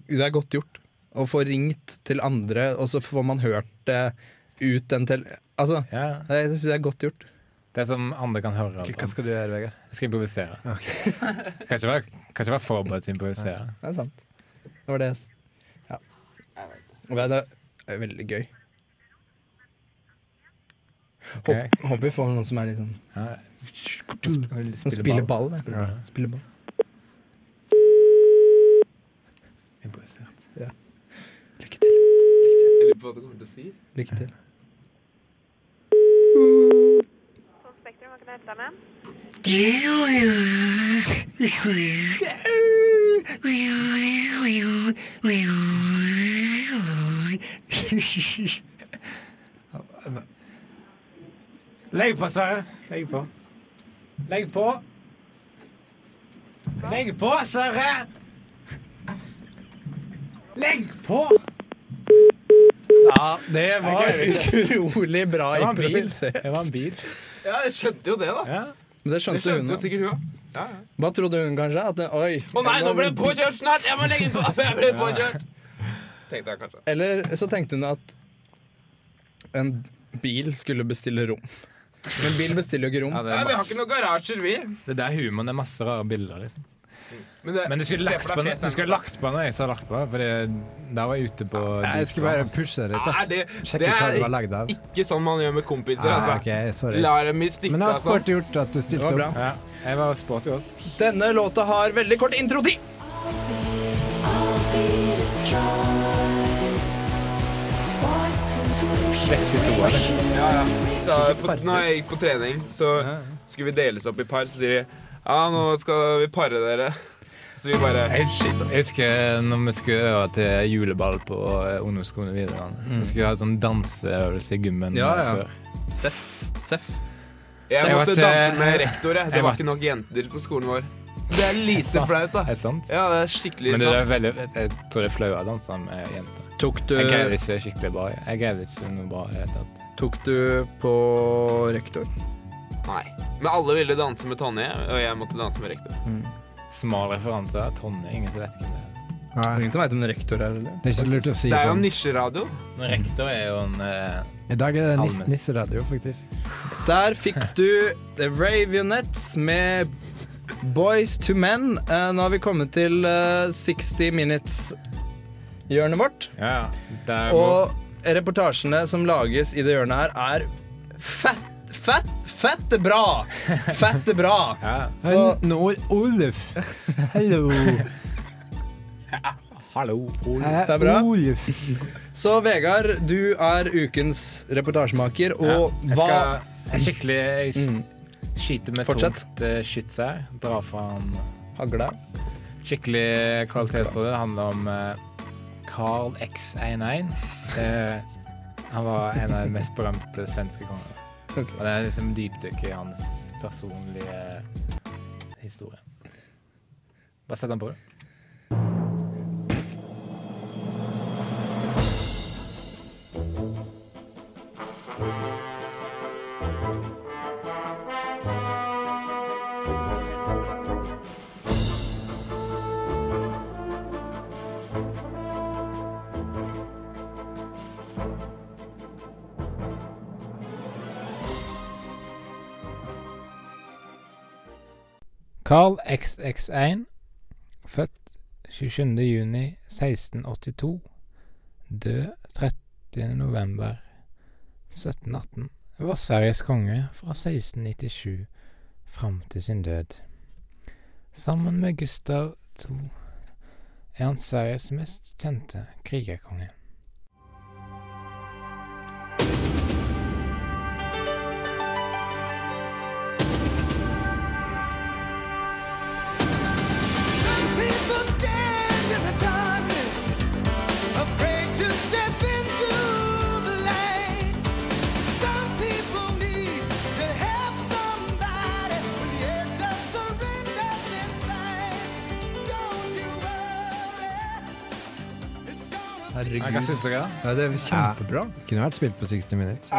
Det er godt gjort. Å få ringt til andre, og så får man hørt det ut den til Altså, Ja, det syns jeg er godt gjort. Det som andre kan høre. Hva skal du gjøre, Vegard? Jeg skal improvisere. (laughs) Kan ikke være, kan ikke være forberedt til å improvisere. Det er sant. Det var det. Ja. Og det er veldig gøy. Ok. Håp, håper vi får noen som er litt sånn Ja. Som spiller ball. da. Ja. Spiller ball. Improvisert. Lykke til. Lykke til. Eller hva du kommer til å si. Lykke til. Med? Legg på, Sverre. Legg på. Legg på. Legg på, Sverre! Legg på! Ja, det var utrolig bra Det var en bil. improvisert. Det var en bil. Ja, jeg skjønte jo det, da. Ja. Men det Det skjønte hun. jo sikkert hun òg. Ja, ja. Hva trodde hun kanskje? At det, oi. Å nei, nå ble jeg påkjørt snart! Jeg må legge inn på! (laughs) Jeg ble påkjørt! Tenkte jeg kanskje. Eller så tenkte hun at en bil skulle bestille rom. Men bil bestiller jo ikke rom. Ja, det, Nei, er Vi har ikke noen garasjer, vi. det der humoren er masse rare bilder. liksom Men, det, Men du skulle lagt på den du skulle lagt på den når jeg sa lagt på, for da var jeg ute på Jeg skulle bare pushe det litt. Er det, Sjekke det hva det var lagd av. ikke sånn man gjør med kompiser. Ah, Altså. okay, sorry. La dem i stikke. Men det var Altså. sport gjort at du Det stilte var bra. opp. Ja, jeg var sporty godt. Denne låta har veldig kort introtid. Ja, ja. Så på, når jeg gikk på trening, så skulle vi deles opp i par. Så sier de ja, nå skal vi pare dere. Så vi bare Jeg, jeg husker når vi skulle øve til juleball på ungdomsskolen og videregående. Vi skulle ha sånn danseøvelse i gymmen Ja, ja. før. Seff. Seff. Jeg måtte danse med rektor. Jeg. Det jeg var ikke nok jenter på skolen vår. Det er lite flaut, da. Er det sant? Ja, det er skikkelig Men det sant. er veldig, jeg tror det er flaut å danse med jenter. Tok du, Jeg greide ikke skikkelig bra. Jeg greide ikke noe bra i det hele tatt. tok du på rektor? Nei. Men alle ville danse med Tonje, og jeg måtte danse med rektor. Smal referanse. Tonje, ingen som vet hvem det er. Er ingen som veit om rektor er, eller? Det er ikke lurt å si Det er jo sånn. nisjeradio. Men rektor er jo en eh, I dag er det nis Allmenn. nisseradio, faktisk. Der fikk du The Ravionettes med Boys to Men. Eh, nå har vi kommet til eh, 60 Minutes-hjørnet vårt. Ja. Der Og reportasjene som lages i det hjørnet her, er fett, fett, er bra! Fette bra! (laughs) ja. Så Nå, Oluf. Hallo. (laughs) Hallo. Eh, Det er bra. Oluf. Så Vegard, du er ukens reportasjemaker, og Jeg hva skal jeg skikkelig jeg Mm. med Fortsett. tungt uh, skyts her. Dra fram Hagla. skikkelig kvalitetsråd. Det handler om uh, Carl X11. Uh, han var en av de mest berømte svenske kongene. Ok. Og det er liksom dypdykk i hans personlige historie. Bare sett den på. du. Carl XX1, født 27. juni 1682, død 30. november 1718, var Sveriges konge fra 1697 fram til sin død. Sammen med Gustav II er han Sveriges mest kjente krigerkonge. Gonna Hva Herregud. syns dere? Ja, det er kjempebra. Kunne vært spilt på 60 Minutes.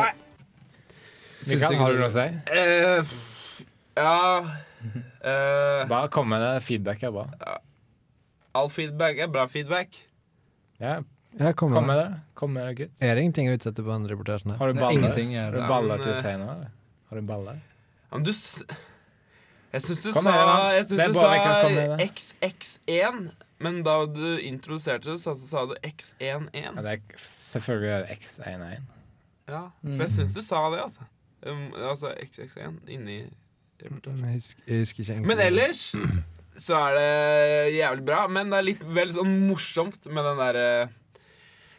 Mikael, har du noe å si? Eh, ja eh, Bare kom med det. Feedback er bra. All feedback er bra feedback. Ja, Ja, kom kom med. med det. Kom med det, gutt. Er det ingenting å utsette på den reportasjen her? Har du Nei, baller? er Har du baller til eh, senere? eller? Har du baller? Ja, Men du s Jeg syns du sa da. Jeg er du sa Mikael, kom igjen, da. XX1, men da du introduserte det, så, så sa du X11. Ja, det er, selvfølgelig er det X11. Ja, for jeg syns du sa det, altså. Um, altså XX1 inni reportasjen. Jeg husker, jeg husker ikke. Men ellers så er det jævlig bra, men det er litt vel sånn morsomt med den derre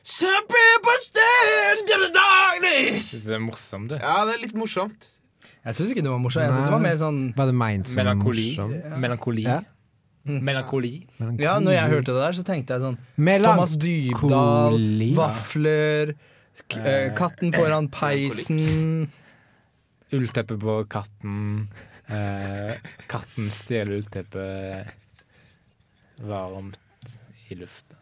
Some people stand in the darkness! Syns du det er morsomt, du? Ja, det er litt morsomt. Jeg syns ikke det var morsomt. Jeg synes det var mer sånn Var det ment som Melankoli. Melankoli. Ja. Melankoli. Melankoli. Ja, når jeg hørte det der, så tenkte jeg sånn Thomas Dybdahl, vafler, k eh, katten foran peisen Ullteppe på katten. Eh, katten stjeler ullteppet varmt i lufta.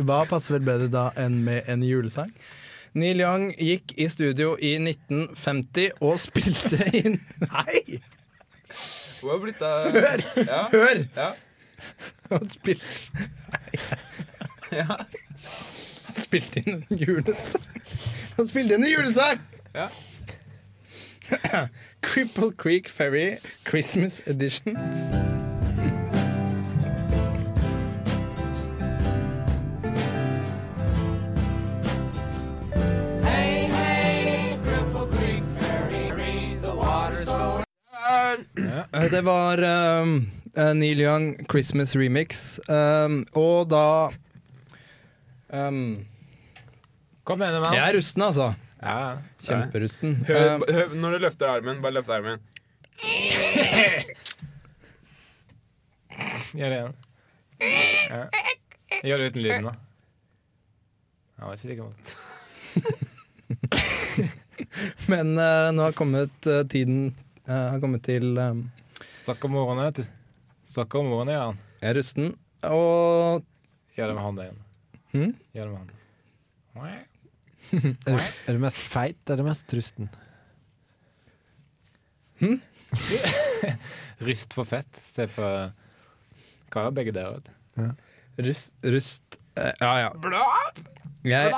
Hva passer vel bedre da enn med en julesang? Neil Young gikk i studio i 1950 og spilte inn (laughs) Nei! Hvor har blitt uh, (laughs) Hør! Ja. Hør! Ja. Han spilte (laughs) Ja. Han spilte inn en julesang. Han spilte inn en julesang! Ja. (clears throat) Cripple Creek Ferry Christmas Edition. Det var um, eh, Neil Young Christmas Remix, um, og da um, Kom igjen, mann. Jeg er rusten, altså. Ja, Kjemperusten. Hør, hør, når du løfter armen, bare løft armen. (laughs) Gjør det igjen. Ja. Gjør det uten lyden, da. Ja, det var ikke like vondt. (laughs) men uh, nå har kommet uh, tiden Har kommet til um, Snakk om årene. vet du. Snakk om årene, ja. Jeg er rusten, og Gjør det med hånda igjen. Hmm? Gjør det med han. Er du, er du mest feit eller mest rusten? (laughs) Ryst for fett. Se på Hva er begge der vet du. rust, rust uh, Ja, ja. Jeg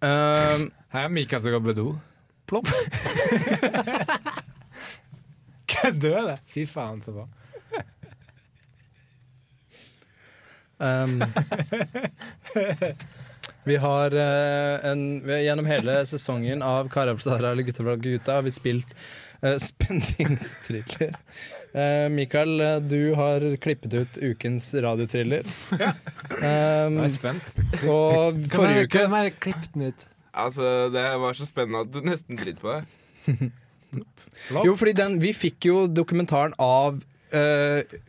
um, Her er Mikael som går på do. Plopp. (laughs) (laughs) Kødder du. Fy faen, så bra. um, Vi har uh, en, vi, Gjennom hele sesongen av Kara for Sara eller Gutta fra Gutta har vi spilt uh, spenningsthriller. Uh, Mikael, du har klippet ut ukens radiotriller. Um, Jeg er spent. og forrige uke Hvem har klippet den ut? Altså, det var så spennende at du nesten driter på det. (laughs) Jo, fordi den, vi fikk jo dokumentaren av Uh,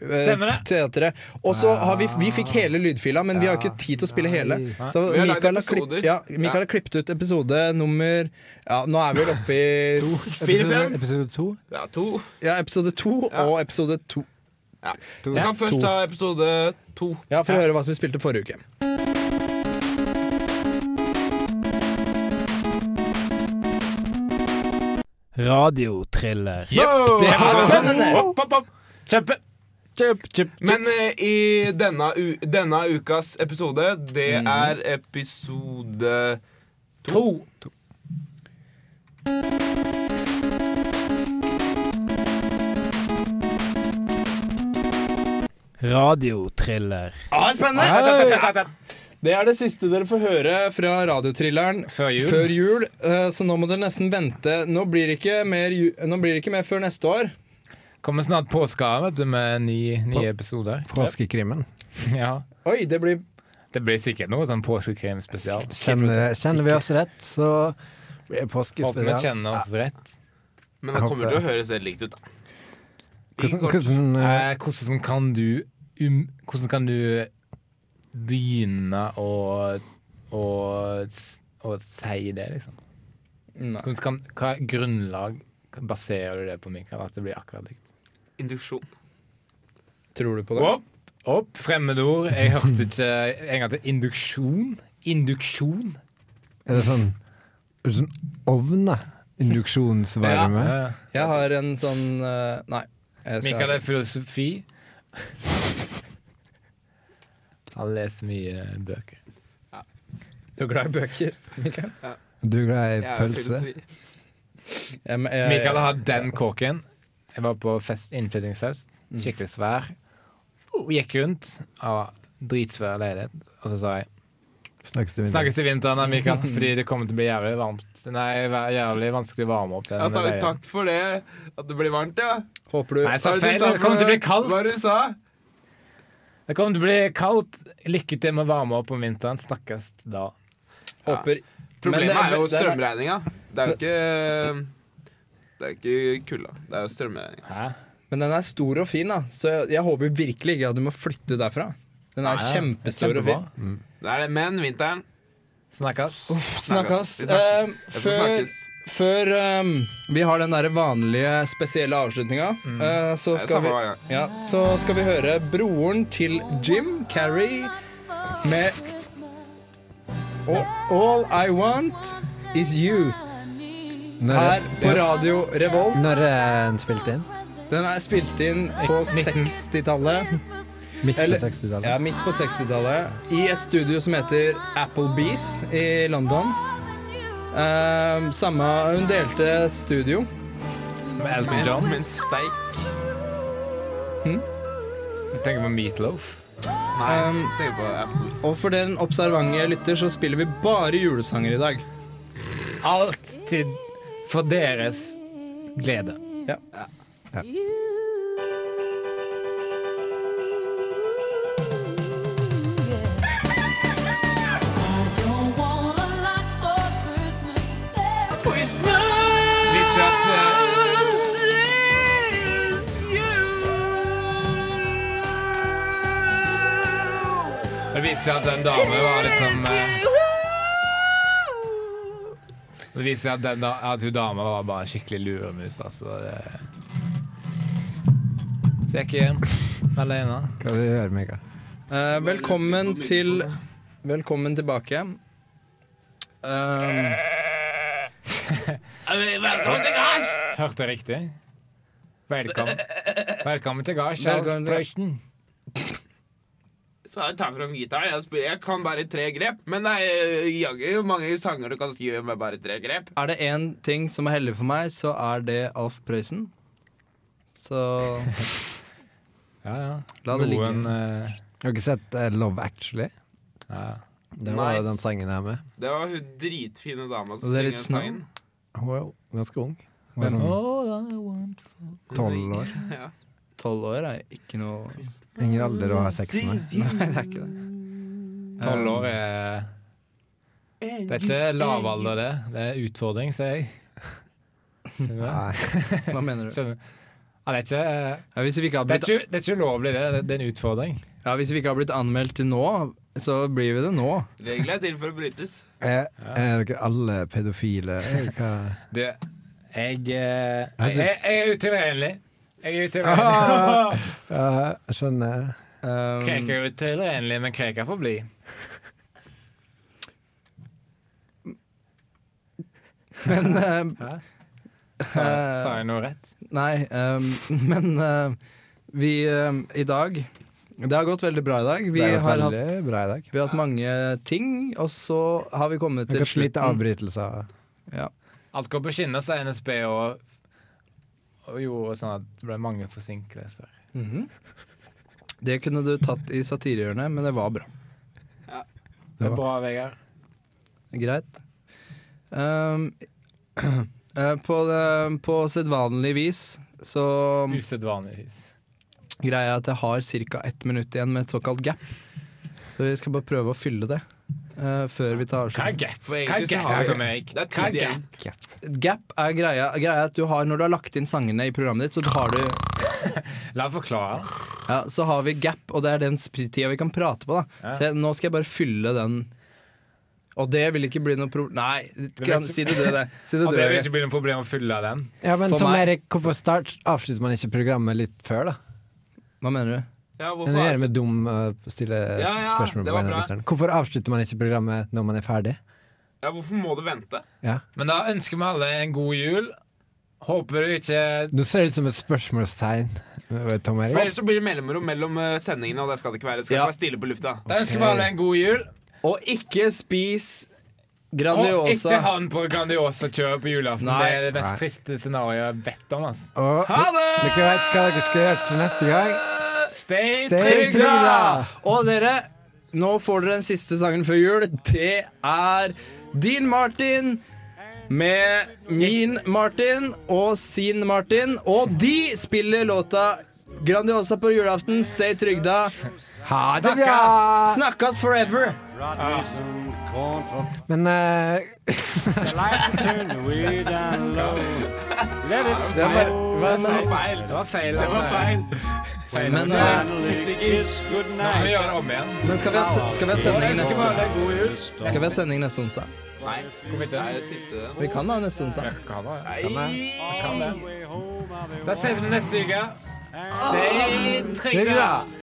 uh, Stemmer det. teatret. Og så har vi, vi fikk hele lydfila, men vi har ikke tid til å spille hele. Så Mikael har, klipp, ja, Mikael har klippet ut episode nummer Ja, nå er vi vel oppe i to. (laughs) Episode, Episode to? Ja, to. ja, episode to Ja. og episode to. Ja. To. Vi kan først To. ta episode to. Ja, For å høre hva som vi spilte forrige uke. Radiotriller. Det er spennende! Opp, opp, opp. Kjempe. Kjempe, kjempe, Men uh, i denne, u denne ukas episode, det er episode to. Radiotriller. Ah, spennende! Det er det siste dere får høre fra radiotrilleren Før jul. før jul. eh, Så nå må dere nesten vente. Nå blir det ikke mer, ju- nå blir det ikke mer før neste år. Kommer snart påska vet du, med ni, nye episoder. Påskekrimmen. (laughs) Ja. Oi, det blir Det blir sikkert noe sånn påskekrimspesial. Kjenner, kjenner vi oss rett, så blir det Håper vi kjenner oss rett. Men det kommer til å høres helt likt ut, da. Hvordan, hvordan uh, hvordan kan du um, Hvordan kan du begynne å å, å si det, liksom? Nei. Kan, hva grunnlag baserer du det på, Mikael? At det blir akkurat likt? Induksjon. Tror du på det? Opp, opp, fremmedord. Jeg hørte ikke en gang til. Induksjon? Induksjon? Er det sånn, er det sånn ovne? Induksjonsvarme? Ja. Jeg har en sånn eh, Nei. Mikael, det Mikael er filosofi. Han leser mye bøker. Du er glad i bøker, Mikael? Du er glad i pølse? jeg, Mikael har den kåken. Jeg var på fest, innflyttingsfest. Mm. Skikkelig svær. Og gikk rundt. Ja, dritsvær leilighet. Og så sa jeg Snakkes til Snakkes til vinteren, da, Mikael, (laughs) fordi det kommer til å bli jævlig varmt. Nei, jævlig vanskelig å varme opp den Ja, takk, takk for det. At det blir varmt, ja. Håper du Nei, jeg sa feil. Det kommer til å bli kaldt. Hva du sa du sa? Det kommer til å bli kaldt. Lykke til med å varme opp om vinteren. Snakkes da. håper Problemet Men er jo strømregninga. Det er jo ikke Det er ikke kulda. Det er jo strømregninga. Men den er stor og fin, da. Så jeg, jeg håper virkelig ikke at du må flytte derfra. Den er Nei, ja. kjempestor og fin. Mm. Det er det. Men vinteren Snakkes. Snakkes. Vi snakkes. Uh, før snakkes. Før um, vi har den der vanlige spesielle avslutninga, eh, så, er skal vi, ja, så skal vi høre broren til Jim Carrey med All, All I Want Is You her på Radio Revolt. når er den spilt inn? Den er spilt inn på 60-tallet. (laughs) Midt på 60-tallet? Ja, midt på 60-tallet. I et studio som heter Applebees i London. Eh, samme Hun delte studio. Med Elton John. John. en steik Du tenker på Meatloaf. Nei, Um, tenk på. Og for den observante lytter så spiller vi bare julesanger i dag. Alltid for deres glede. Ja. Viser viser at den dame var liksom eh, Det viser at, den, da- at hun dama var bare skikkelig luremus, altså. Det... Så jeg er ikke alene. Hva vil du gjøre, Mikael? Eh, velkommen til Velkommen tilbake. Um, Hørte jeg riktig? Velkommen. Velkommen til gards. Charles Fløyten. Så jeg tar fram gitaren. Jeg, spiller, jeg kan bare tre grep. Men det er jaggu mange sanger du kan skrive med bare tre grep. er det én ting som er heldig for meg, så er det Alf Prøysen. Så (laughs) Ja, ja. La det ligge. Noen eh, Har ikke sett uh, Love Actually? ja. Det var Nice. den sangen jeg er med. Det var hun dritfine dama som litt sangen. Hun er jo ganske ung. Sånn All I want for tolv år? (laughs) Ja. Tolv år er ikke noe Ingen alder å ha sex med. Nei, det er ikke det. Tolv år er Det er ikke lav alder, det. Det er utfordring, sier jeg. Skjønner du? Nei. Hva mener du? Skjønner du? Ja, det, er ikke, Ja, hvis, vi ikke har det, er blitt, ikke, det er ikke ulovlig, det. Det er en utfordring. ja, hvis vi ikke har blitt anmeldt til nå, så blir vi det nå. Reglene er til for å brytes. Er, er dere alle pedofile? Hva? (laughs) Du, jeg, eh, jeg, jeg, jeg er utilregnelig. Jeg er utilregnelig. Ah, (laughs) ja, jeg skjønner. Um, Krek er utilregnelig, men Kreka får bli. men (laughs) eh, Sa, sa jeg noe rett? Nei, um, (laughs) men uh, vi uh, i dag Det har gått veldig bra i dag. Vi har, har hatt, bra i dag. vi har hatt mange ting, og så har vi kommet til slutten. litt avbrytelser. Ja. Alt går på skinner, sa NSB, og, og gjorde sånn at det ble mange forsinkelser. Mhm. Det kunne du tatt i satirehjørnet, men det var bra. Det er bra, Vegard. Greit. Um, (clears throat) eh, på, det, på sedvanlig vis så Usedvanligvis. Greia er at jeg har ca. ett minutt igjen med et såkalt gap. Så vi skal bare prøve å fylle det eh, før vi tar Hva er gap? For Hva er gap, er Hva er gap? Gap er greia, greia at du har når du har lagt inn sangene i programmet ditt, så har du (laughs) La meg forklare. Ja, så har vi gap, og det er den tida vi kan prate på. da Ja. Så jeg, Nå skal jeg bare fylle den. Og det vil ikke bli noe problem Nei, kan, si det du, det. Si det (laughs) Og det vil ikke bli noe problem å fylle den. Ja, men For Tom meg- Erik, hvorfor start, avslutter man ikke programmet litt før, da? Hva mener du? Ja, Det hvorfor? er med dum å stille Ja, ja, spørsmål. på vegne av lytteren. Hvorfor avslutter man ikke programmet når man er ferdig? Ja, hvorfor må du vente? Ja. Men da ønsker vi alle en god jul. Håper du ikke Du ser det ut som et spørsmålstegn. eh, For ellers så blir det mellomrom mellom eh, sendingene, og det skal det ikke være. Det skal Ja. ikke være stille på lufta. Da ønsker vi alle en god jul. Og ikke spis Grandiosa. Og ikke han på Grandiosa-kjøret på julaften. Nei. Det er det mest triste scenarioet jeg vet om. Altså. Og Ha det! dere vet hva dere skal gjøre til neste gang? Stay, Stay! Trygda! Og dere, nå får dere den siste sangen før jul. Det er Din Martin med Min Martin og Sin Martin. Og de spiller låta Grandiosa på julaften. Stay trygda. Ha det bra! Snakkes forever! Men eh, it Det var feil. Det var feil. Det var feil. Men, eh, men skal, vi ha, skal vi ha sending neste. Skal vi ha sending neste onsdag? Nei. Vi kan ha neste onsdag. Da ses vi neste uke. Stay trygg, da.